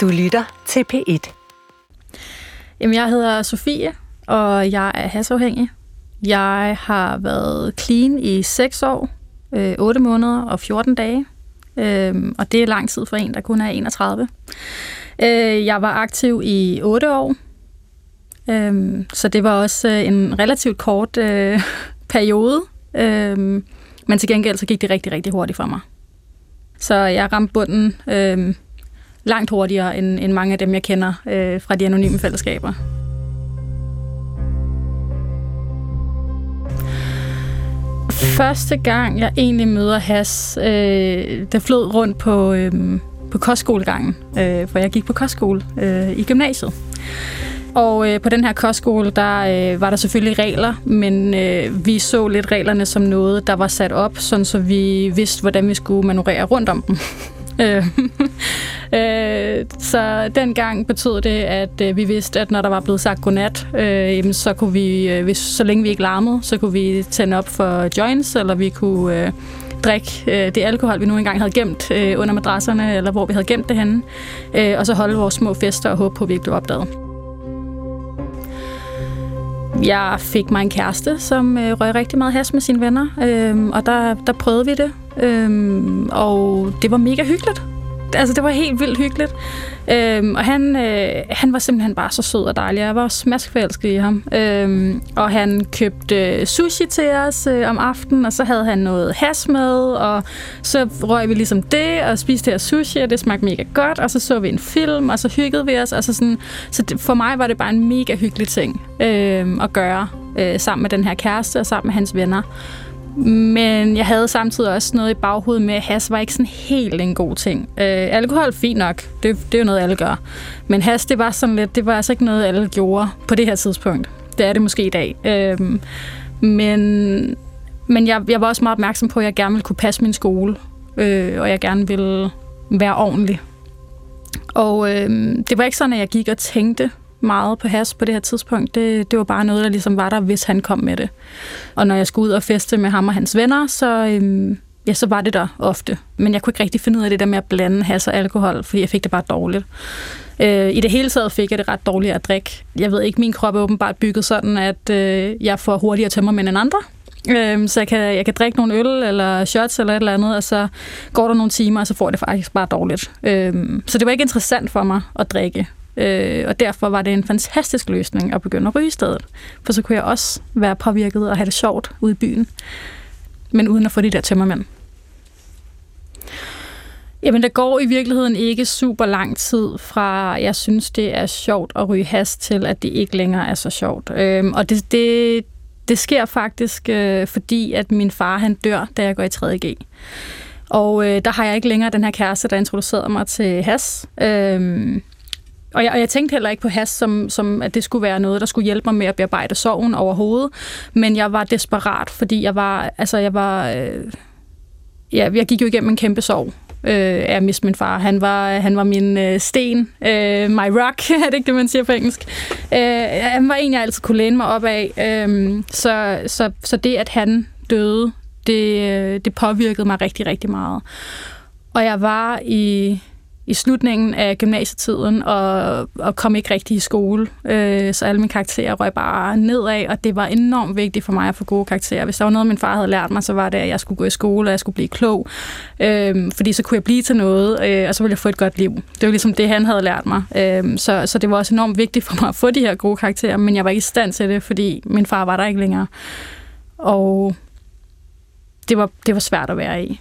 Du lytter til P1. Jamen, jeg hedder Sofie, og jeg er hasafhængig. Jeg har været clean i 6 år, øh, 8 måneder og 14 dage. Øh, og det er lang tid for en, der kun er 31. Øh, jeg var aktiv i 8 år, øh, så det var også øh, en relativt kort øh, periode. Øh, men til gengæld så gik det rigtig, rigtig hurtigt for mig. Så jeg ramte bunden øh, langt hurtigere end, end mange af dem, jeg kender øh, fra de anonyme fællesskaber. Første gang, jeg egentlig møder Has, øh, der flød rundt på, øh, på kostskolegangen, øh, for jeg gik på kostskole øh, i gymnasiet. Og øh, på den her kostskole, der øh, var der selvfølgelig regler, men øh, vi så lidt reglerne som noget, der var sat op, sådan så vi vidste, hvordan vi skulle manøvrere rundt om dem. Øh, Øh, så dengang betød det, at øh, vi vidste, at når der var blevet sagt godnat, øh, så kunne vi, øh, hvis, så længe vi ikke larmede, så kunne vi tænde op for joints, eller vi kunne øh, drikke øh, det alkohol, vi nu engang havde gemt øh, under madrasserne, eller hvor vi havde gemt det henne, øh, og så holde vores små fester og håbe på, at vi ikke blev opdaget. Jeg fik mig en kæreste, som øh, røg rigtig meget has med sine venner, øh, og der, der prøvede vi det, øh, og det var mega hyggeligt. Altså, det var helt vildt hyggeligt. Øhm, og han, øh, han var simpelthen bare så sød og dejlig. Jeg var smaskforelsket i ham. Øhm, og han købte øh, sushi til os øh, om aftenen, og så havde han noget has med, og så røg vi ligesom det, og spiste her sushi, og det smagte mega godt, og så så vi en film, og så hyggede vi os. Altså sådan, så det, for mig var det bare en mega hyggelig ting øh, at gøre øh, sammen med den her kæreste og sammen med hans venner. Men jeg havde samtidig også noget i baghovedet med, at has var ikke sådan helt en god ting. Øh, alkohol, fint nok. Det, det er jo noget, alle gør. Men has, det var sådan lidt, det var altså ikke noget, alle gjorde på det her tidspunkt. Det er det måske i dag. Øh, men men jeg, jeg var også meget opmærksom på, at jeg gerne ville kunne passe min skole. Øh, og jeg gerne ville være ordentlig. Og øh, det var ikke sådan, at jeg gik og tænkte meget på has på det her tidspunkt. Det, det var bare noget, der ligesom var der, hvis han kom med det. Og når jeg skulle ud og feste med ham og hans venner, så, øhm, ja, så var det der ofte. Men jeg kunne ikke rigtig finde ud af det der med at blande has og alkohol, fordi jeg fik det bare dårligt. Øh, I det hele taget fik jeg det ret dårligt at drikke. Jeg ved ikke, min krop er åbenbart bygget sådan, at øh, jeg får hurtigere tømmermænd end andre. Øh, så jeg kan, jeg kan drikke nogle øl eller shots eller et eller andet, og så går der nogle timer, og så får jeg det faktisk bare dårligt. Øh, så det var ikke interessant for mig at drikke. Øh, og derfor var det en fantastisk løsning at begynde at ryge i stedet. For så kunne jeg også være påvirket og have det sjovt ude i byen. Men uden at få de der tømmermænd. Jamen, der går i virkeligheden ikke super lang tid fra, jeg synes, det er sjovt at ryge has, til at det ikke længere er så sjovt. Øhm, og det, det, det sker faktisk, øh, fordi at min far han dør, da jeg går i 3.G. Og øh, der har jeg ikke længere den her kæreste, der introducerede mig til has. Øhm, og jeg, og jeg tænkte heller ikke på has, som, som at det skulle være noget, der skulle hjælpe mig med at bearbejde sorgen overhovedet. Men jeg var desperat, fordi jeg var, altså jeg var, øh, ja, jeg gik jo igennem en kæmpe sorg øh, af at min far. Han var, han var min øh, sten, øh, my rock, er det ikke det, man siger på engelsk? Øh, han var en, jeg altid kunne læne mig op af. Øh, så, så, så det, at han døde, det, øh, det påvirkede mig rigtig, rigtig meget. Og jeg var i i slutningen af gymnasietiden og, og kom ikke rigtig i skole. Øh, så alle mine karakterer røg bare nedad, og det var enormt vigtigt for mig at få gode karakterer. Hvis der var noget, min far havde lært mig, så var det, at jeg skulle gå i skole, og jeg skulle blive klog. Øh, fordi så kunne jeg blive til noget, øh, og så ville jeg få et godt liv. Det var ligesom det, han havde lært mig. Øh, så, så det var også enormt vigtigt for mig at få de her gode karakterer, men jeg var ikke i stand til det, fordi min far var der ikke længere. Og det var, det var svært at være i.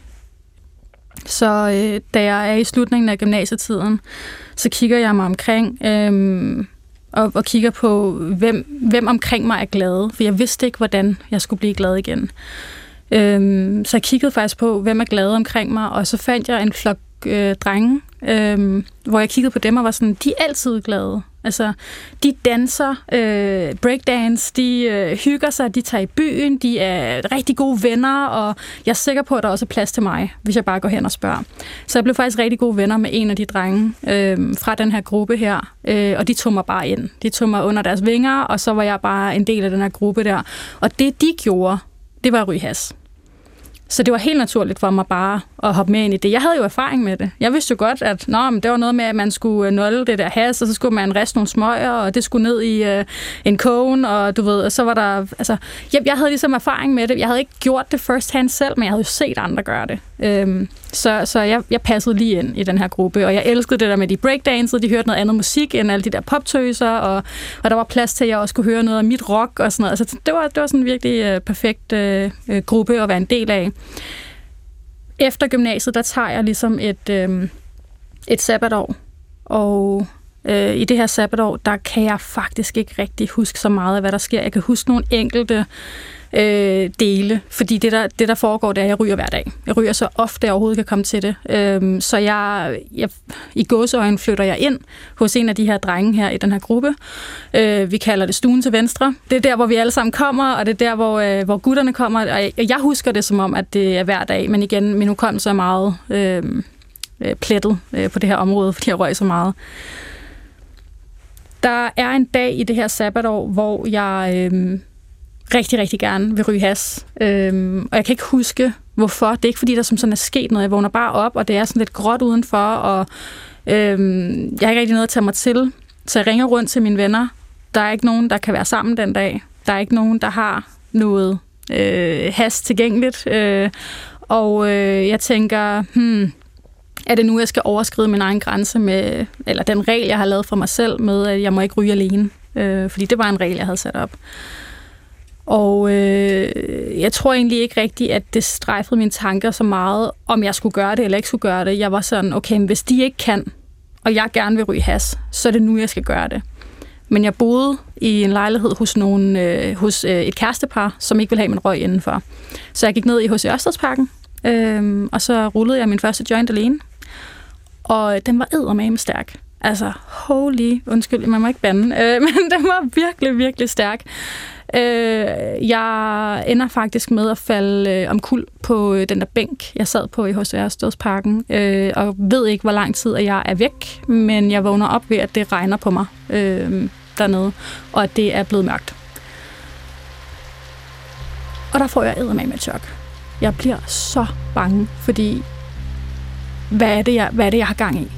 Så øh, da jeg er i slutningen af gymnasietiden, så kigger jeg mig omkring øh, og, og kigger på, hvem, hvem omkring mig er glade. For jeg vidste ikke, hvordan jeg skulle blive glad igen. Øh, så jeg kiggede faktisk på, hvem er glade omkring mig, og så fandt jeg en flok øh, drenge, øh, hvor jeg kiggede på dem og var sådan, de er altid glade. Altså, de danser, øh, breakdance, de øh, hygger sig, de tager i byen, de er rigtig gode venner, og jeg er sikker på, at der også er plads til mig, hvis jeg bare går hen og spørger. Så jeg blev faktisk rigtig gode venner med en af de drenge øh, fra den her gruppe her, øh, og de tog mig bare ind. De tog mig under deres vinger, og så var jeg bare en del af den her gruppe der. Og det, de gjorde, det var ryghas så det var helt naturligt for mig bare at hoppe med ind i det. Jeg havde jo erfaring med det. Jeg vidste jo godt, at nå, men det var noget med, at man skulle øh, nulde det der has, og så skulle man riste nogle smøger, og det skulle ned i øh, en kogen, og du ved, og så var der... Altså, jeg, jeg havde ligesom erfaring med det. Jeg havde ikke gjort det first hand selv, men jeg havde jo set andre gøre det. Øhm, så så jeg, jeg passede lige ind i den her gruppe, og jeg elskede det der med de breakdancede, de hørte noget andet musik end alle de der poptøser, og, og der var plads til, at jeg også kunne høre noget af mit rock og sådan noget. Altså, det var, det var sådan en virkelig øh, perfekt øh, øh, gruppe at være en del af. Efter gymnasiet, der tager jeg ligesom et, øh, et sabbatår, og øh, i det her sabbatår, der kan jeg faktisk ikke rigtig huske så meget af, hvad der sker. Jeg kan huske nogle enkelte øh, dele, fordi det der, det, der foregår, det er, at jeg ryger hver dag. Jeg ryger så ofte, jeg overhovedet kan komme til det. Øh, så jeg, jeg, i gåseøjen flytter jeg ind hos en af de her drenge her i den her gruppe. Øh, vi kalder det stuen til venstre. Det er der, hvor vi alle sammen kommer, og det er der, hvor, øh, hvor gutterne kommer. Og jeg, jeg husker det som om, at det er hver dag, men igen, min hukommelse er meget øhm, øh, plettet øh, på det her område, fordi jeg røg så meget. Der er en dag i det her sabbatår, hvor jeg øh, rigtig, rigtig gerne vil ryge has. Øh, og jeg kan ikke huske, hvorfor. Det er ikke, fordi der som sådan er sket noget. Jeg vågner bare op, og det er sådan lidt gråt udenfor, og øh, jeg har ikke rigtig noget at tage mig til. Så jeg ringer rundt til mine venner. Der er ikke nogen, der kan være sammen den dag. Der er ikke nogen, der har noget øh, has tilgængeligt. Øh, og øh, jeg tænker, hmm, er det nu, jeg skal overskride min egen grænse med, eller den regel, jeg har lavet for mig selv med, at jeg må ikke ryge alene. Øh, fordi det var en regel, jeg havde sat op. Og øh, jeg tror egentlig ikke rigtigt, at det strejfede mine tanker så meget, om jeg skulle gøre det eller ikke skulle gøre det. Jeg var sådan, okay, men hvis de ikke kan, og jeg gerne vil ryge has, så er det nu, jeg skal gøre det. Men jeg boede i en lejlighed hos, nogen, øh, hos øh, et kærestepar, som ikke ville have min røg indenfor. Så jeg gik ned i H.C. Ørstedsparken, øh, og så rullede jeg min første joint alene og den var eddermame stærk. Altså, holy, undskyld, man må ikke bande, øh, men den var virkelig, virkelig stærk. Øh, jeg ender faktisk med at falde øh, omkuld på øh, den der bænk, jeg sad på i H.C. Stødsparken, øh, og ved ikke, hvor lang tid at jeg er væk, men jeg vågner op ved, at det regner på mig øh, dernede, og at det er blevet mørkt. Og der får jeg eddermame chok. Jeg bliver så bange, fordi hvad er det, jeg, hvad er det, jeg har gang i?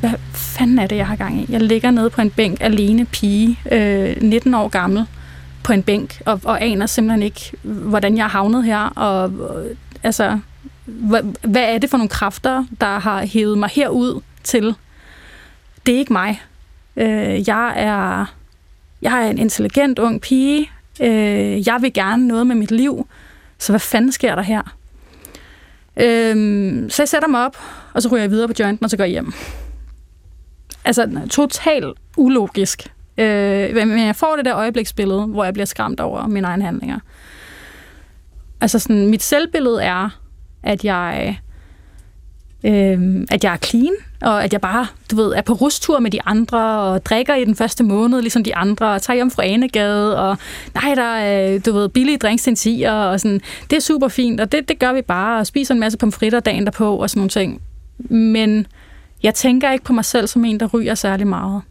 Hvad fanden er det, jeg har gang i? Jeg ligger nede på en bænk alene pige, øh, 19 år gammel, på en bænk, og, og aner simpelthen ikke, hvordan jeg er havnet her, og og altså, hvad, hvad er det for nogle kræfter, der har hævet mig herud til? Det er ikke mig. Øh, jeg er jeg er en intelligent ung pige. Øh, jeg vil gerne noget med mit liv. Så hvad fanden sker der her? Øh, så jeg sætter mig op, og så ryger jeg videre på jointen, og så går jeg hjem. Altså, totalt ulogisk. Øh, men jeg får det der øjebliksbillede, hvor jeg bliver skræmt over mine egne handlinger. Altså, sådan, mit selvbillede er, at jeg, øh, at jeg er clean, og at jeg bare, du ved, er på rustur med de andre, og drikker i den første måned, ligesom de andre, og tager hjem fra Anegade, og nej, der er, du ved, billige drinks til en og sådan. Det er super fint, og det, det gør vi bare, og spiser en masse pomfritter dagen derpå, og sådan nogle ting. Men jeg tænker ikke på mig selv som en, der ryger særlig meget.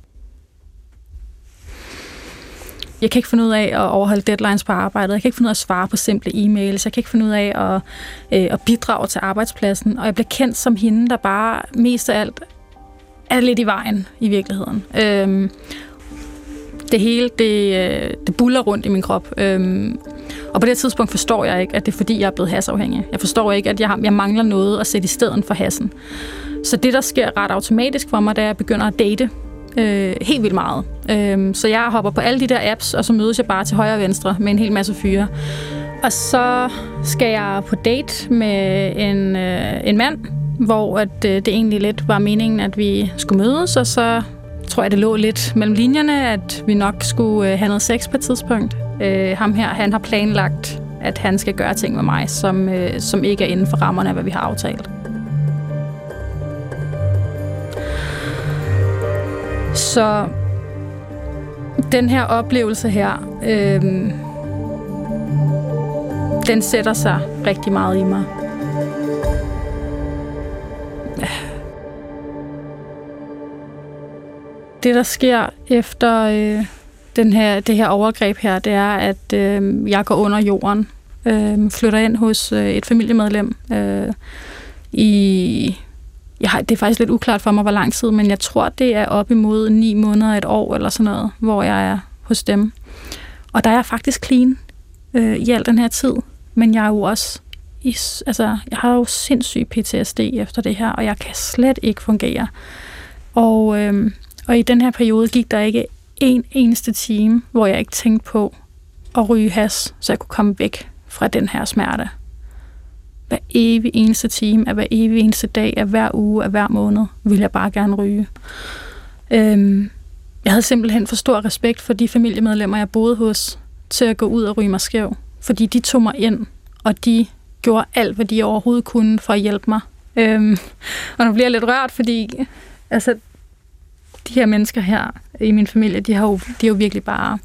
Jeg kan ikke finde ud af at overholde deadlines på arbejdet. Jeg kan ikke finde ud af at svare på simple e-mails. Jeg kan ikke finde ud af at, øh, at bidrage til arbejdspladsen. Og jeg bliver kendt som hende, der bare mest af alt er lidt i vejen i virkeligheden. Øhm, det hele, det, øh, det buller rundt i min krop. Øhm, og på det tidspunkt forstår jeg ikke, at det er fordi, jeg er blevet hasafhængig. Jeg forstår ikke, at jeg, har, jeg mangler noget at sætte i stedet for hassen. Så det, der sker ret automatisk for mig, det er, at jeg begynder at date øh, helt vildt meget. Øh, så jeg hopper på alle de der apps, og så mødes jeg bare til højre og venstre med en hel masse fyre. Og så skal jeg på date med en, øh, en mand, hvor at, øh, det egentlig lidt var meningen, at vi skulle mødes, og så tror jeg, det lå lidt mellem linjerne, at vi nok skulle øh, have noget sex på et tidspunkt. Øh, ham her, han har planlagt, at han skal gøre ting med mig, som, øh, som ikke er inden for rammerne af, hvad vi har aftalt. Så den her oplevelse her, øh, den sætter sig rigtig meget i mig. Det, der sker efter øh, den her, det her overgreb her, det er, at øh, jeg går under jorden Øh, flytter ind hos øh, et familiemedlem øh, i... Jeg har, det er faktisk lidt uklart for mig, hvor lang tid, men jeg tror, det er op imod ni måneder, et år eller sådan noget, hvor jeg er hos dem. Og der er jeg faktisk clean øh, i al den her tid, men jeg er jo også i, altså, jeg har jo sindssyg PTSD efter det her, og jeg kan slet ikke fungere. Og, øh, og i den her periode gik der ikke en eneste time, hvor jeg ikke tænkte på at ryge has, så jeg kunne komme væk fra den her smerte. Hver evig eneste time, af hver evig eneste dag, af hver uge, af hver måned, ville jeg bare gerne ryge. Øhm, jeg havde simpelthen for stor respekt for de familiemedlemmer, jeg boede hos, til at gå ud og ryge mig skæv. Fordi de tog mig ind, og de gjorde alt, hvad de overhovedet kunne for at hjælpe mig. Øhm, og nu bliver jeg lidt rørt, fordi altså, de her mennesker her i min familie, de har jo, de har jo virkelig bare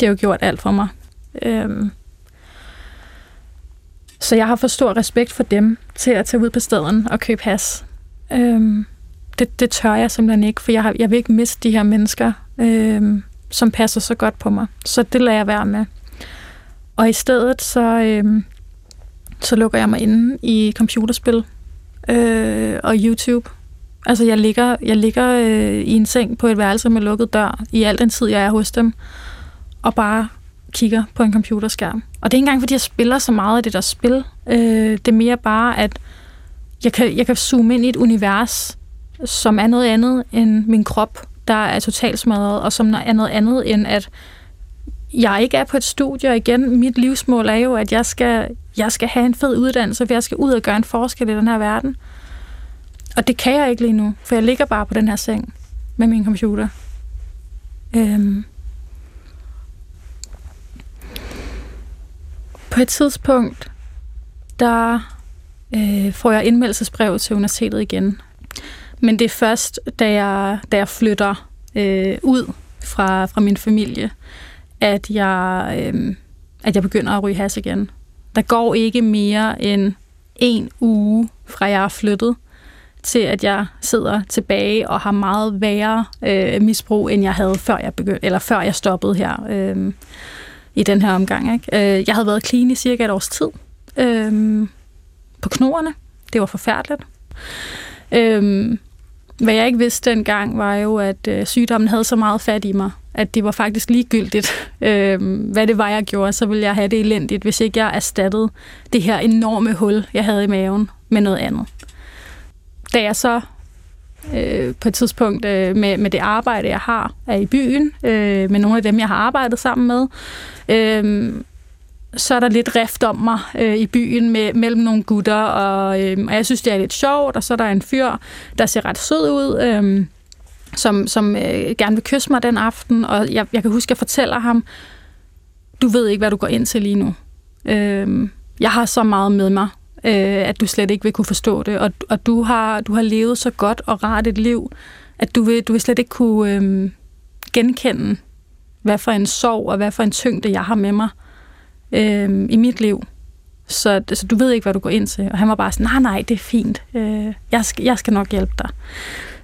de har jo gjort alt for mig. Øhm, så jeg har for stor respekt for dem til at tage ud på staden og købe has. Øhm, det, det tør jeg simpelthen ikke, for jeg, har, jeg vil ikke miste de her mennesker, øhm, som passer så godt på mig. Så det lader jeg være med. Og i stedet så, øhm, så lukker jeg mig inde i computerspil øh, og YouTube. Altså jeg ligger, jeg ligger øh, i en seng på et værelse med lukket dør i al den tid, jeg er hos dem og bare kigger på en computerskærm. Og det er ikke engang, fordi jeg spiller så meget af det der spil. Øh, det er mere bare, at jeg kan, jeg kan zoome ind i et univers, som er noget andet end min krop, der er totalt smadret, og som er noget andet end, at jeg ikke er på et studie, og igen, mit livsmål er jo, at jeg skal, jeg skal have en fed uddannelse, for jeg skal ud og gøre en forskel i den her verden. Og det kan jeg ikke lige nu, for jeg ligger bare på den her seng med min computer. Øhm, På et tidspunkt, der øh, får jeg indmeldelsesbrev til universitetet igen. Men det er først, da jeg, da jeg flytter øh, ud fra, fra min familie, at jeg, øh, at jeg begynder at ryge has igen. Der går ikke mere end en uge fra jeg er flyttet, til at jeg sidder tilbage og har meget værre øh, misbrug, end jeg havde før jeg begyndte, eller før jeg stoppede her. Øh, i den her omgang. Ikke? Øh, jeg havde været clean i cirka et års tid øh, på knoerne. Det var forfærdeligt. Øh, hvad jeg ikke vidste dengang, var jo, at øh, sygdommen havde så meget fat i mig, at det var faktisk ligegyldigt, øh, hvad det var, jeg gjorde, så ville jeg have det elendigt, hvis ikke jeg erstattede det her enorme hul, jeg havde i maven, med noget andet. Da jeg så øh, på et tidspunkt øh, med, med det arbejde, jeg har, er i byen, øh, med nogle af dem, jeg har arbejdet sammen med. Øh, så er der lidt rift om mig øh, i byen med, mellem nogle gutter, og, øh, og jeg synes, det er lidt sjovt, og så er der en fyr, der ser ret sød ud, øh, som, som øh, gerne vil kysse mig den aften, og jeg, jeg kan huske, at jeg fortæller ham, du ved ikke, hvad du går ind til lige nu. Øh, jeg har så meget med mig, øh, at du slet ikke vil kunne forstå det, og, og du, har, du har levet så godt og rart et liv, at du vil, du vil slet ikke kunne øh, genkende, hvad for en sorg og hvad for en tyngde, jeg har med mig øh, i mit liv. Så, så du ved ikke, hvad du går ind til. Og han var bare sådan, nej, nej, det er fint. Øh, jeg, skal, jeg skal nok hjælpe dig.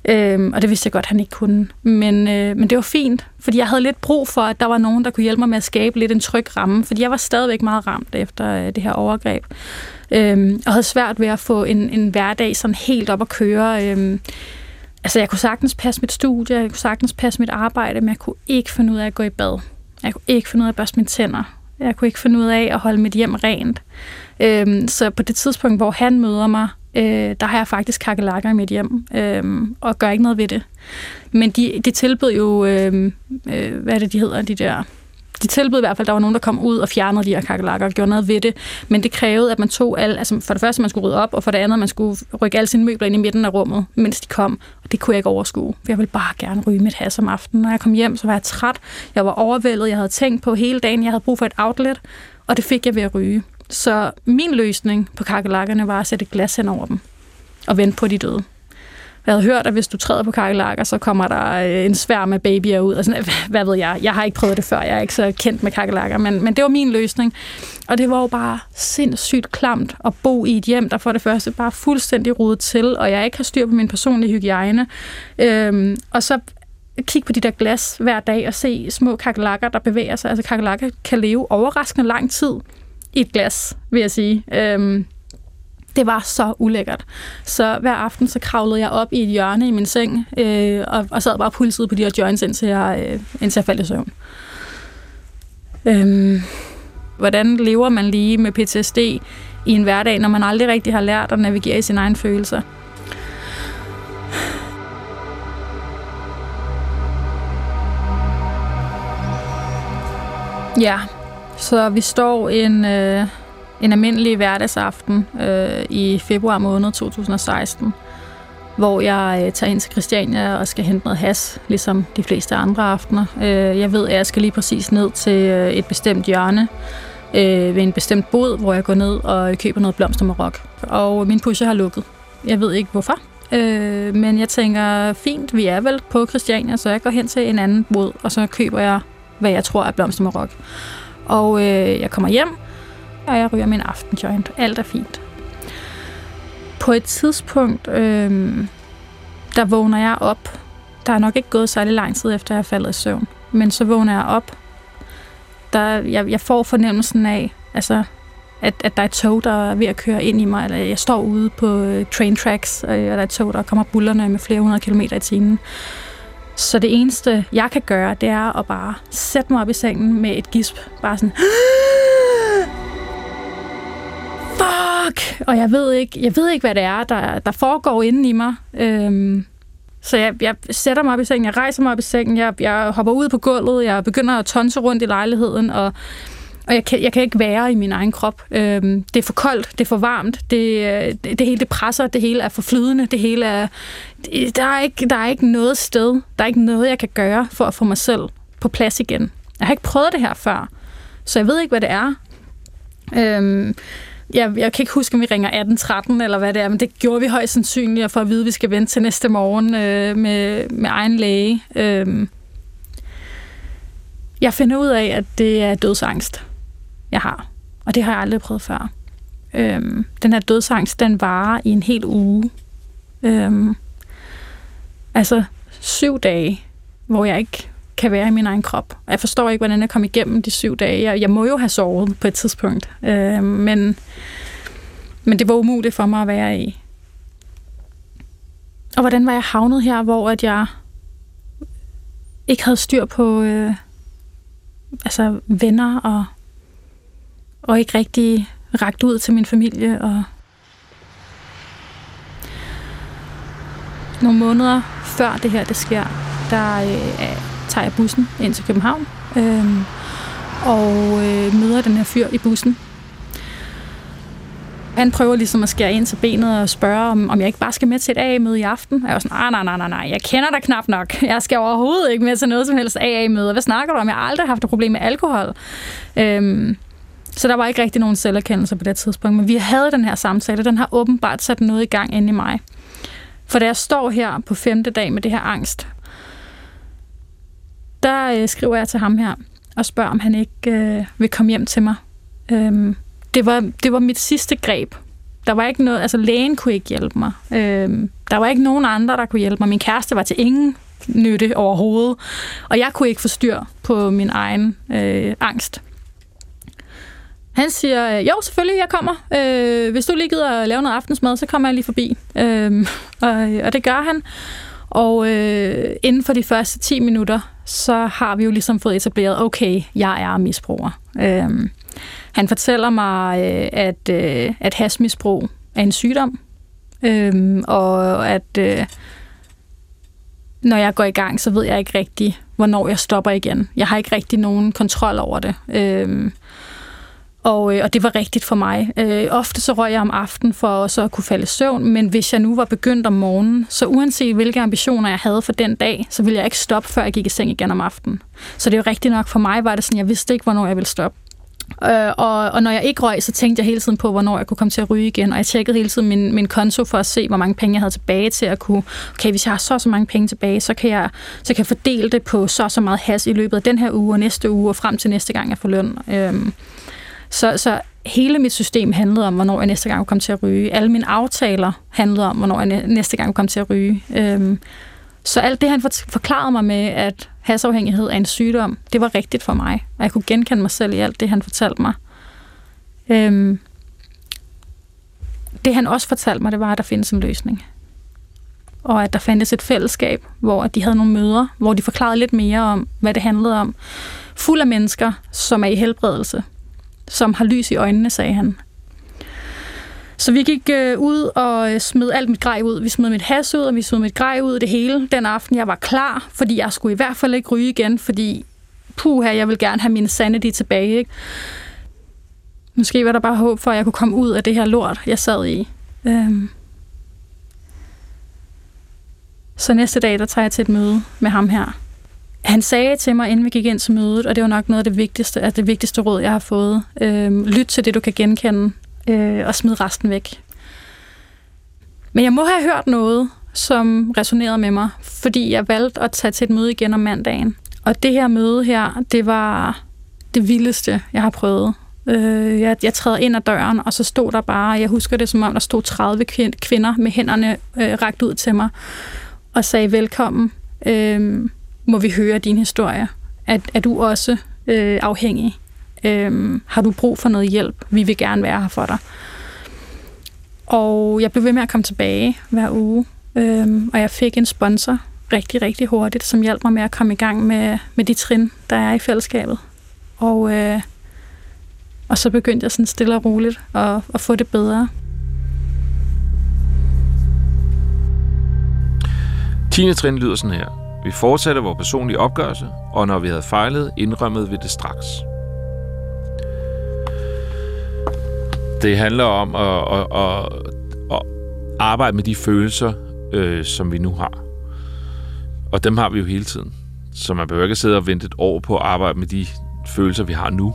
Øhm, og det vidste jeg godt, han ikke kunne. Men, øh, men det var fint, fordi jeg havde lidt brug for, at der var nogen, der kunne hjælpe mig med at skabe lidt en tryg ramme, fordi jeg var stadigvæk meget ramt efter øh, det her overgreb. Øhm, og havde svært ved at få en, en hverdag sådan helt op at køre. Øhm, altså, jeg kunne sagtens passe mit studie, jeg kunne sagtens passe mit arbejde, men jeg kunne ikke finde ud af at gå i bad. Jeg kunne ikke finde ud af at børste mine tænder. Jeg kunne ikke finde ud af at holde mit hjem rent. Øhm, så på det tidspunkt, hvor han møder mig, øh, der har jeg faktisk kakelakker i mit hjem, øh, og gør ikke noget ved det. Men de, de tilbød jo, øh, øh, hvad er det, de hedder, de der... De tilbød i hvert fald, at der var nogen, der kom ud og fjernede de her kakelakker og gjorde noget ved det. Men det krævede, at man tog al, altså for det første, man skulle rydde op, og for det andet, man skulle rykke alle sine møbler ind i midten af rummet, mens de kom. Og det kunne jeg ikke overskue, for jeg ville bare gerne ryge mit has om aftenen. Når jeg kom hjem, så var jeg træt, jeg var overvældet, jeg havde tænkt på hele dagen, jeg havde brug for et outlet, og det fik jeg ved at ryge. Så min løsning på kakelakkerne var at sætte et glas hen over dem og vente på de døde. Jeg havde hørt, at hvis du træder på kakelakker, så kommer der øh, en svær med babyer ud. Altså, og sådan, hvad ved jeg? Jeg har ikke prøvet det før. Jeg er ikke så kendt med kakelakker, men, men det var min løsning. Og det var jo bare sindssygt klamt at bo i et hjem, der for det første bare fuldstændig rodet til, og jeg ikke har styr på min personlige hygiejne. Øhm, og så kigge på de der glas hver dag og se små kakelakker, der bevæger sig. Altså kakelakker kan leve overraskende lang tid i et glas, vil jeg sige. Øhm, det var så ulækkert. Så hver aften så kravlede jeg op i et hjørne i min seng, øh, og, og sad bare pulset på de her joints, indtil jeg, øh, indtil jeg faldt i søvn. Øhm, hvordan lever man lige med PTSD i en hverdag, når man aldrig rigtig har lært at navigere i sine egne følelser? Ja, så vi står en, øh, en almindelig hverdagsaften øh, i februar måned 2016, hvor jeg øh, tager ind til Christiania og skal hente noget has, ligesom de fleste andre aftener. Øh, jeg ved, at jeg skal lige præcis ned til øh, et bestemt hjørne øh, ved en bestemt bod, hvor jeg går ned og køber noget blomster. Og min pusher har lukket. Jeg ved ikke hvorfor, øh, men jeg tænker, fint, vi er vel på Christiania, så jeg går hen til en anden bod, og så køber jeg, hvad jeg tror er blomster. Og øh, jeg kommer hjem, og jeg ryger min aftenjoint. Alt er fint. På et tidspunkt, øh, der vågner jeg op. Der er nok ikke gået særlig lang tid efter, jeg er faldet i søvn. Men så vågner jeg op. Der, jeg, jeg får fornemmelsen af, altså, at, at der er et tog, der er ved at køre ind i mig. Eller jeg står ude på øh, train tracks, og der er et tog, der kommer bullerne med flere hundrede kilometer i timen. Så det eneste, jeg kan gøre, det er at bare sætte mig op i sengen med et gisp. Bare sådan... Fuck! Og jeg ved ikke, jeg ved ikke hvad det er, der, der foregår inde i mig. Øhm, så jeg, jeg sætter mig op i sengen, jeg rejser mig op i sengen, jeg, jeg hopper ud på gulvet, jeg begynder at tonse rundt i lejligheden, og og jeg kan, jeg kan ikke være i min egen krop. Øhm, det er for koldt, det er for varmt, det, det, det hele det presser, det hele er for flydende, det hele er... Det, der, er ikke, der er ikke noget sted, der er ikke noget, jeg kan gøre for at få mig selv på plads igen. Jeg har ikke prøvet det her før, så jeg ved ikke, hvad det er. Øhm, jeg, jeg kan ikke huske, om vi ringer 1813 eller hvad det er, men det gjorde vi højst sandsynligt, for at vide, at vi skal vente til næste morgen øh, med, med egen læge. Øhm, jeg finder ud af, at det er dødsangst jeg har. Og det har jeg aldrig prøvet før. Øhm, den her dødsangst, den varer i en hel uge. Øhm, altså syv dage, hvor jeg ikke kan være i min egen krop. Jeg forstår ikke, hvordan jeg kom igennem de syv dage. Jeg, jeg må jo have sovet på et tidspunkt. Øhm, men, men det var umuligt for mig at være i. Og hvordan var jeg havnet her, hvor at jeg ikke havde styr på øh, altså venner og og ikke rigtig ragt ud til min familie. Og nogle måneder før det her det sker, der øh, tager jeg bussen ind til København øh, og øh, møder den her fyr i bussen. Han prøver ligesom at skære ind til benet og spørge, om, om jeg ikke bare skal med til et AA-møde i aften. Og jeg var sådan, nej, nej, nej, nej, nej, jeg kender dig knap nok. Jeg skal overhovedet ikke med til noget som helst AA-møde. Hvad snakker du om? Jeg har aldrig haft et problem med alkohol. Øhm, så der var ikke rigtig nogen selverkendelse på det tidspunkt, men vi havde den her samtale, den har åbenbart sat noget i gang inde i mig. For da jeg står her på femte dag med det her angst, der øh, skriver jeg til ham her og spørger, om han ikke øh, vil komme hjem til mig. Øhm, det, var, det var mit sidste greb. Der var ikke noget, altså lægen kunne ikke hjælpe mig. Øhm, der var ikke nogen andre, der kunne hjælpe mig. Min kæreste var til ingen nytte overhovedet, og jeg kunne ikke få styr på min egen øh, angst. Han siger, øh, jo, selvfølgelig, jeg kommer. Øh, hvis du lige gider at lave noget aftensmad, så kommer jeg lige forbi. Øhm, øh, og, og det gør han. Og øh, inden for de første 10 minutter, så har vi jo ligesom fået etableret, okay, jeg er misbruger. Øh, han fortæller mig, øh, at, øh, at hasmisbrug er en sygdom, øh, og at øh, når jeg går i gang, så ved jeg ikke rigtig, hvornår jeg stopper igen. Jeg har ikke rigtig nogen kontrol over det. Øh, og, øh, og det var rigtigt for mig. Øh, ofte så røg jeg om aftenen for så at kunne falde i søvn, men hvis jeg nu var begyndt om morgenen, så uanset hvilke ambitioner jeg havde for den dag, så ville jeg ikke stoppe, før jeg gik i seng igen om aftenen. Så det er jo rigtigt nok for mig, var det sådan, jeg vidste ikke, hvornår jeg ville stoppe. Øh, og, og når jeg ikke røg, så tænkte jeg hele tiden på, hvornår jeg kunne komme til at ryge igen. Og jeg tjekkede hele tiden min, min konto for at se, hvor mange penge jeg havde tilbage til at kunne... Okay, hvis jeg har så så mange penge tilbage, så kan jeg, så kan jeg fordele det på så så meget has i løbet af den her uge og næste uge og frem til næste gang, jeg får løn. Øh, så, så hele mit system handlede om, hvornår jeg næste gang kom til at ryge. Alle mine aftaler handlede om, hvornår jeg næste gang kom til at ryge. Øhm, Så alt det, han forklarede mig med, at hasafhængighed er en sygdom, det var rigtigt for mig. Og jeg kunne genkende mig selv i alt det, han fortalte mig. Øhm, det han også fortalte mig, det var, at der findes en løsning. Og at der fandtes et fællesskab, hvor de havde nogle møder, hvor de forklarede lidt mere om, hvad det handlede om. Fuld af mennesker, som er i helbredelse, som har lys i øjnene, sagde han. Så vi gik øh, ud og øh, smed alt mit grej ud. Vi smed mit has ud, og vi smed mit grej ud det hele den aften. Jeg var klar, fordi jeg skulle i hvert fald ikke ryge igen, fordi puha, jeg vil gerne have min sanity tilbage. Ikke? Måske var der bare håb for, at jeg kunne komme ud af det her lort, jeg sad i. Øhm. Så næste dag, der tager jeg til et møde med ham her. Han sagde til mig, inden vi gik ind til mødet, og det var nok noget af det vigtigste, af det vigtigste råd, jeg har fået. Øh, lyt til det, du kan genkende øh, og smid resten væk. Men jeg må have hørt noget, som resonerede med mig, fordi jeg valgte at tage til et møde igen om mandagen. Og det her møde her, det var det vildeste, jeg har prøvet. Øh, jeg, jeg træder ind ad døren, og så stod der bare, jeg husker det som om, der stod 30 kvinder med hænderne øh, rakt ud til mig, og sagde velkommen, øh, må vi høre din historie. Er, er du også øh, afhængig? Øh, har du brug for noget hjælp? Vi vil gerne være her for dig. Og jeg blev ved med at komme tilbage hver uge, øh, og jeg fik en sponsor rigtig, rigtig hurtigt, som hjalp mig med at komme i gang med, med de trin, der er i fællesskabet. Og, øh, og så begyndte jeg sådan stille og roligt at, at få det bedre. 10. trin lyder sådan her. Vi fortsatte vores personlige opgørelse, og når vi havde fejlet, indrømmede vi det straks. Det handler om at, at, at, at arbejde med de følelser, øh, som vi nu har. Og dem har vi jo hele tiden. Så man behøver ikke sidde og vente et år på at arbejde med de følelser, vi har nu.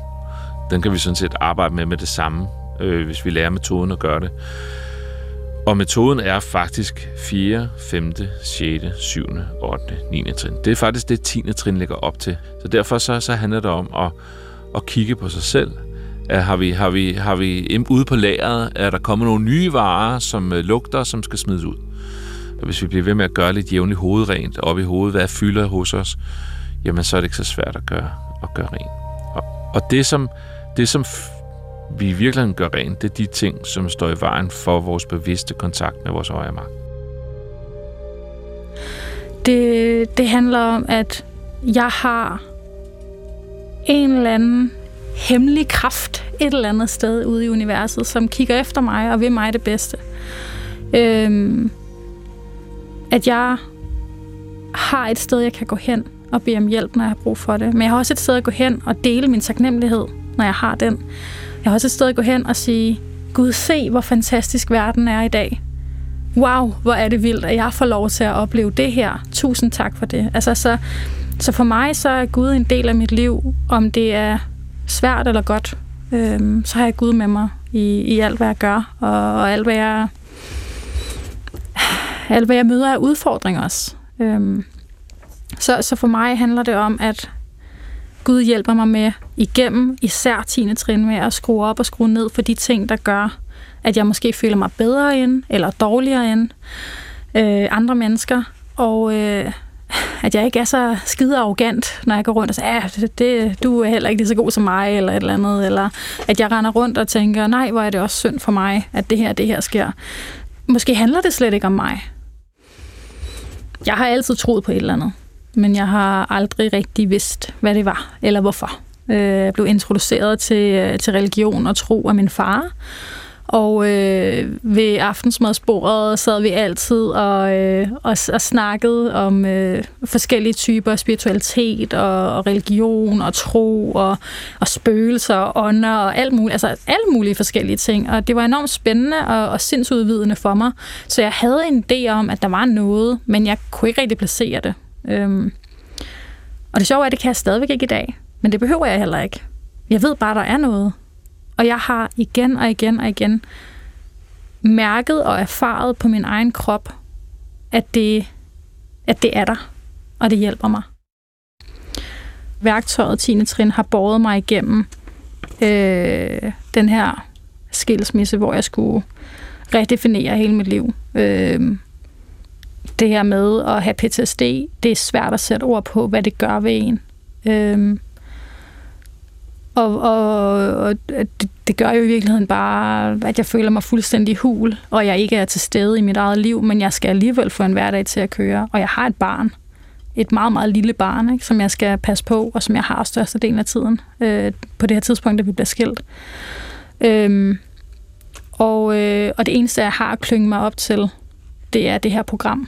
Den kan vi sådan set arbejde med med det samme, øh, hvis vi lærer metoden at gøre det. Og metoden er faktisk 4., 5., 6., 7., 8., 9. trin. Det er faktisk det 10. trin ligger op til. Så derfor så, så handler det om at, at kigge på sig selv, er, har vi, har vi, har vi ude på lageret, er der kommet nogle nye varer, som øh, lugter, som skal smides ud. Og hvis vi bliver ved med at gøre lidt jævnligt hovedrent op i hovedet, hvad fylder hos os, jamen så er det ikke så svært at gøre, at gøre rent. Og, og det, som, det, som vi virkelig gør rent, det er de ting, som står i vejen for vores bevidste kontakt med vores højre magt. Det, det handler om, at jeg har en eller anden hemmelig kraft et eller andet sted ude i universet, som kigger efter mig og vil mig det bedste. Øhm, at jeg har et sted, jeg kan gå hen og bede om hjælp, når jeg har brug for det. Men jeg har også et sted at gå hen og dele min taknemmelighed, når jeg har den. Jeg har også et sted at gå hen og sige, Gud, se, hvor fantastisk verden er i dag. Wow, hvor er det vildt, at jeg får lov til at opleve det her. Tusind tak for det. Altså, så, så for mig så er Gud en del af mit liv, om det er svært eller godt, øhm, så har jeg Gud med mig i, i alt, hvad jeg gør, og, og alt, hvad jeg, alt, hvad jeg møder af udfordringer også. Øhm, så, så for mig handler det om, at Gud hjælper mig med igennem især 10. trin med at skrue op og skrue ned for de ting, der gør, at jeg måske føler mig bedre end, eller dårligere end øh, andre mennesker. Og, øh, at jeg ikke er så skide arrogant, når jeg går rundt og siger, at det, det, du er heller ikke lige så god som mig, eller et eller andet, eller at jeg render rundt og tænker, nej, hvor er det også synd for mig, at det her, det her sker. Måske handler det slet ikke om mig. Jeg har altid troet på et eller andet, men jeg har aldrig rigtig vidst, hvad det var, eller hvorfor. Jeg blev introduceret til, øh, til religion og tro af min far, og øh, ved aftensmadsbordet sad vi altid og, øh, og, og snakkede om øh, forskellige typer af spiritualitet og, og religion og tro og, og spøgelser og ånder og alt muligt, altså alle mulige forskellige ting. Og det var enormt spændende og, og sindsudvidende for mig. Så jeg havde en idé om, at der var noget, men jeg kunne ikke rigtig placere det. Øhm. Og det sjove er, at det kan jeg stadigvæk ikke i dag. Men det behøver jeg heller ikke. Jeg ved bare, at der er noget. Og jeg har igen og igen og igen mærket og erfaret på min egen krop, at det, at det er der, og det hjælper mig. Værktøjet 10. trin har båret mig igennem øh, den her skilsmisse, hvor jeg skulle redefinere hele mit liv. Øh, det her med at have PTSD, det er svært at sætte ord på, hvad det gør ved en. Øhm, og, og, og det, det gør jo i virkeligheden bare, at jeg føler mig fuldstændig hul, og jeg ikke er til stede i mit eget liv, men jeg skal alligevel få en hverdag til at køre. Og jeg har et barn, et meget, meget lille barn, ikke, som jeg skal passe på, og som jeg har størstedelen af tiden øh, på det her tidspunkt, da vi bliver skilt. Øhm, og, øh, og det eneste, jeg har at klynge mig op til, det er det her program.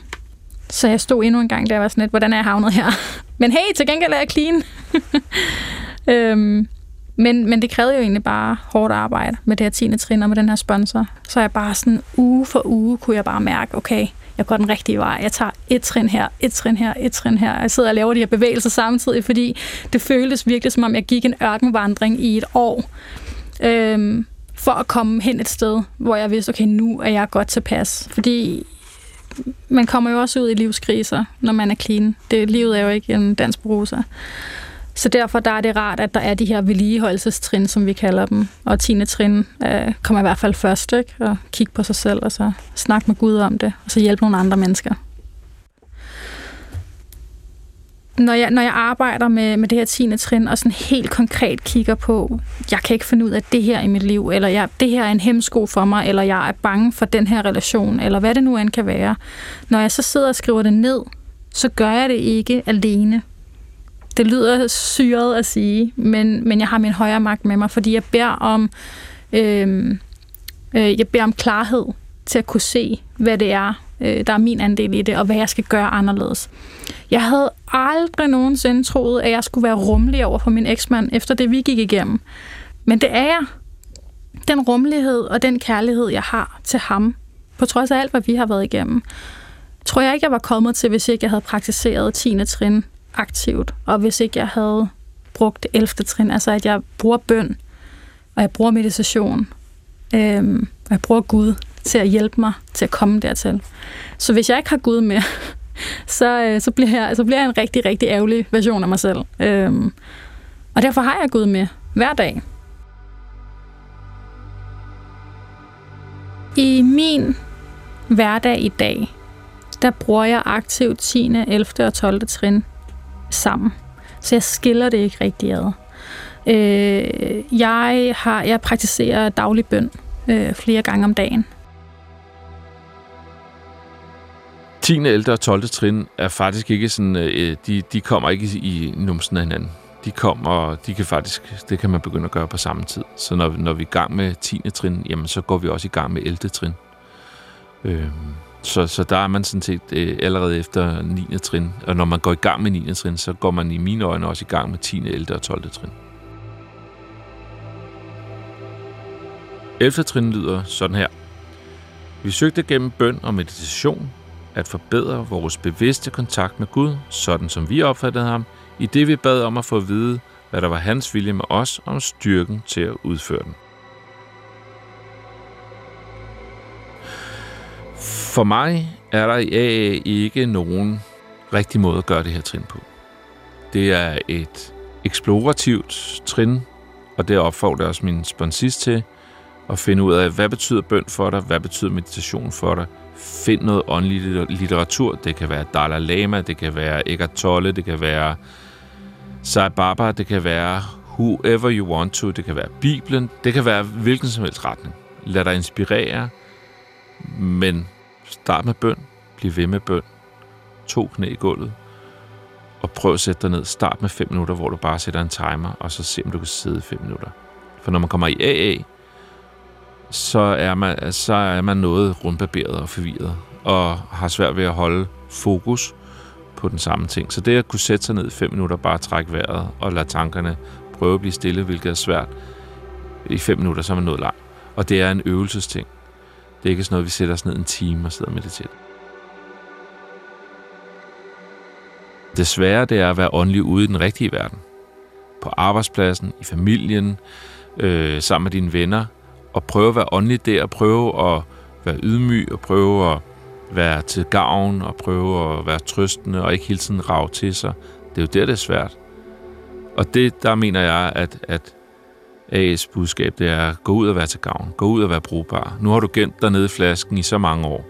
Så jeg stod endnu en gang der var sådan lidt, hvordan er jeg havnet her? Men hey, til gengæld er jeg clean. øhm, men, men det krævede jo egentlig bare hårdt arbejde med det her 10. trin og med den her sponsor. Så jeg bare sådan uge for uge kunne jeg bare mærke, okay, jeg går den rigtige vej. Jeg tager et trin her, et trin her, et trin her. Jeg sidder og laver de her bevægelser samtidig, fordi det føltes virkelig som om, jeg gik en ørkenvandring i et år. Øhm, for at komme hen et sted, hvor jeg vidste, okay, nu er jeg godt tilpas. Fordi man kommer jo også ud i livskriser, når man er clean. Det, livet er jo ikke en dans på roser. Så derfor der er det rart, at der er de her vedligeholdelsestrin, som vi kalder dem. Og 10. trin øh, kommer i hvert fald først, ikke? Og kigge på sig selv, og så snakke med Gud om det, og så hjælpe nogle andre mennesker. Når jeg, når jeg arbejder med, med det her 10. trin, og sådan helt konkret kigger på, jeg kan ikke finde ud af det her i mit liv, eller jeg, det her er en hemsko for mig, eller jeg er bange for den her relation, eller hvad det nu end kan være. Når jeg så sidder og skriver det ned, så gør jeg det ikke alene det lyder syret at sige, men, men jeg har min højre magt med mig, fordi jeg beder om, øh, øh, jeg beder om klarhed til at kunne se, hvad det er, øh, der er min andel i det, og hvad jeg skal gøre anderledes. Jeg havde aldrig nogensinde troet, at jeg skulle være rummelig over for min eksmand, efter det vi gik igennem. Men det er jeg. Den rummelighed og den kærlighed, jeg har til ham, på trods af alt, hvad vi har været igennem, tror jeg ikke, jeg var kommet til, hvis ikke jeg havde praktiseret 10. trin aktivt, og hvis ikke jeg havde brugt det 11. trin, altså at jeg bruger bøn, og jeg bruger meditation, øhm, og jeg bruger Gud til at hjælpe mig til at komme dertil. Så hvis jeg ikke har Gud med, så, øh, så, bliver jeg, så bliver jeg en rigtig, rigtig ærgerlig version af mig selv. Øhm, og derfor har jeg Gud med hver dag. I min hverdag i dag, der bruger jeg aktivt 10., 11. og 12. trin sammen. Så jeg skiller det ikke rigtig ad. Øh, jeg, har, jeg praktiserer daglig bøn øh, flere gange om dagen. 10. ældre og 12. trin er faktisk ikke sådan, øh, øh de, de kommer ikke i numsen af hinanden. De kommer, de kan faktisk, det kan man begynde at gøre på samme tid. Så når, når vi er i gang med 10. trin, jamen så går vi også i gang med 11. trin. Øh, så, så der er man sådan set øh, allerede efter 9. trin. Og når man går i gang med 9. trin, så går man i mine øjne også i gang med 10. 11. og 12. trin. 11. trin lyder sådan her. Vi søgte gennem bøn og meditation at forbedre vores bevidste kontakt med Gud, sådan som vi opfattede ham, i det vi bad om at få at vide, hvad der var hans vilje med os, om styrken til at udføre den. For mig er der i AA ikke nogen rigtig måde at gøre det her trin på. Det er et eksplorativt trin, og det opfordrer også min sponsist til at finde ud af, hvad betyder bøn for dig, hvad betyder meditation for dig. Find noget åndelig litteratur. Det kan være Dalai Lama, det kan være Eckhart Tolle, det kan være Sai Baba, det kan være whoever you want to, det kan være Bibelen, det kan være hvilken som helst retning. Lad dig inspirere, men Start med bøn. Bliv ved med bøn. To knæ i gulvet. Og prøv at sætte dig ned. Start med 5 minutter, hvor du bare sætter en timer, og så se, om du kan sidde 5 minutter. For når man kommer i AA, så er man, så er man noget rundbarberet og forvirret, og har svært ved at holde fokus på den samme ting. Så det at kunne sætte sig ned i 5 minutter, bare trække vejret og lade tankerne prøve at blive stille, hvilket er svært, i 5 minutter, så er man nået langt. Og det er en øvelsesting. Det er ikke sådan noget, vi sætter os ned en time og sidder og mediterer. Det svære, det er at være åndelig ude i den rigtige verden. På arbejdspladsen, i familien, øh, sammen med dine venner at prøve at være åndelig der, og prøve at være ydmyg, og prøve at være til gavn, og prøve at være trøstende, og ikke hele tiden rave til sig. Det er jo der, det er svært. Og det, der mener jeg, at, at AS budskab, det er, gå ud og være til gavn. Gå ud og være brugbar. Nu har du gemt dig nede i flasken i så mange år.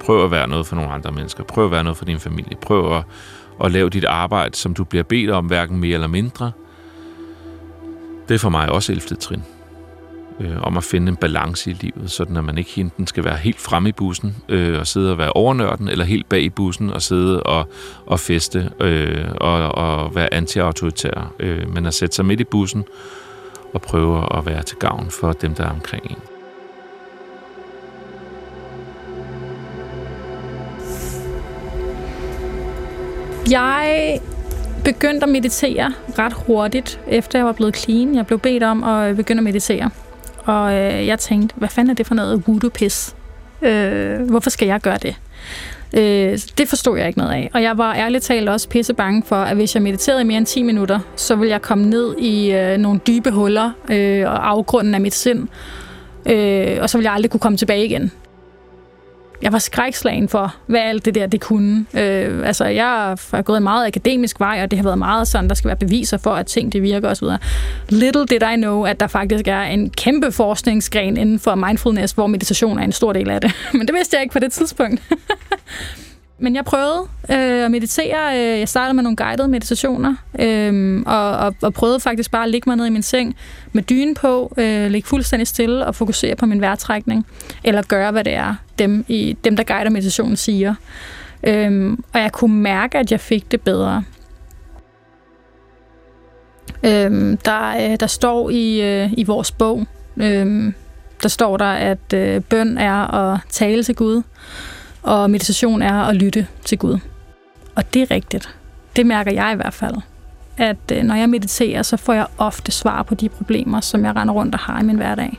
Prøv at være noget for nogle andre mennesker. Prøv at være noget for din familie. Prøv at, at lave dit arbejde, som du bliver bedt om, hverken mere eller mindre. Det er for mig også 11. trin øh, om at finde en balance i livet, sådan at man ikke enten skal være helt fremme i bussen øh, og sidde og være overnørden, eller helt bag i bussen og sidde og, og feste øh, og, og være anti-autoritær, øh, men at sætte sig midt i bussen og prøve at være til gavn for dem, der er omkring en. Jeg begyndte at meditere ret hurtigt, efter jeg var blevet clean. Jeg blev bedt om at begynde at meditere. Og øh, jeg tænkte, hvad fanden er det for noget voodoo-pis? Øh, hvorfor skal jeg gøre det? Øh, det forstod jeg ikke noget af. Og jeg var ærligt talt også pisse bange for, at hvis jeg mediterede i mere end 10 minutter, så ville jeg komme ned i øh, nogle dybe huller øh, og afgrunden af mit sind. Øh, og så ville jeg aldrig kunne komme tilbage igen jeg var skrækslagen for, hvad alt det der det kunne. Øh, altså, jeg har gået en meget akademisk vej, og det har været meget sådan, der skal være beviser for, at ting det virker osv. Little did I know, at der faktisk er en kæmpe forskningsgren inden for mindfulness, hvor meditation er en stor del af det. Men det vidste jeg ikke på det tidspunkt. Men jeg prøvede øh, at meditere. Øh, jeg startede med nogle guidede meditationer, øh, og, og, og prøvede faktisk bare at ligge mig ned i min seng med dynen på, øh, ligge fuldstændig stille og fokusere på min vejrtrækning, eller gøre, hvad det er, dem, i, dem der guider meditationen, siger. Øh, og jeg kunne mærke, at jeg fik det bedre. Øh, der, øh, der står i, øh, i vores bog, øh, der står der, at øh, bøn er at tale til Gud, og meditation er at lytte til Gud. Og det er rigtigt. Det mærker jeg i hvert fald. At øh, når jeg mediterer, så får jeg ofte svar på de problemer, som jeg render rundt og har i min hverdag.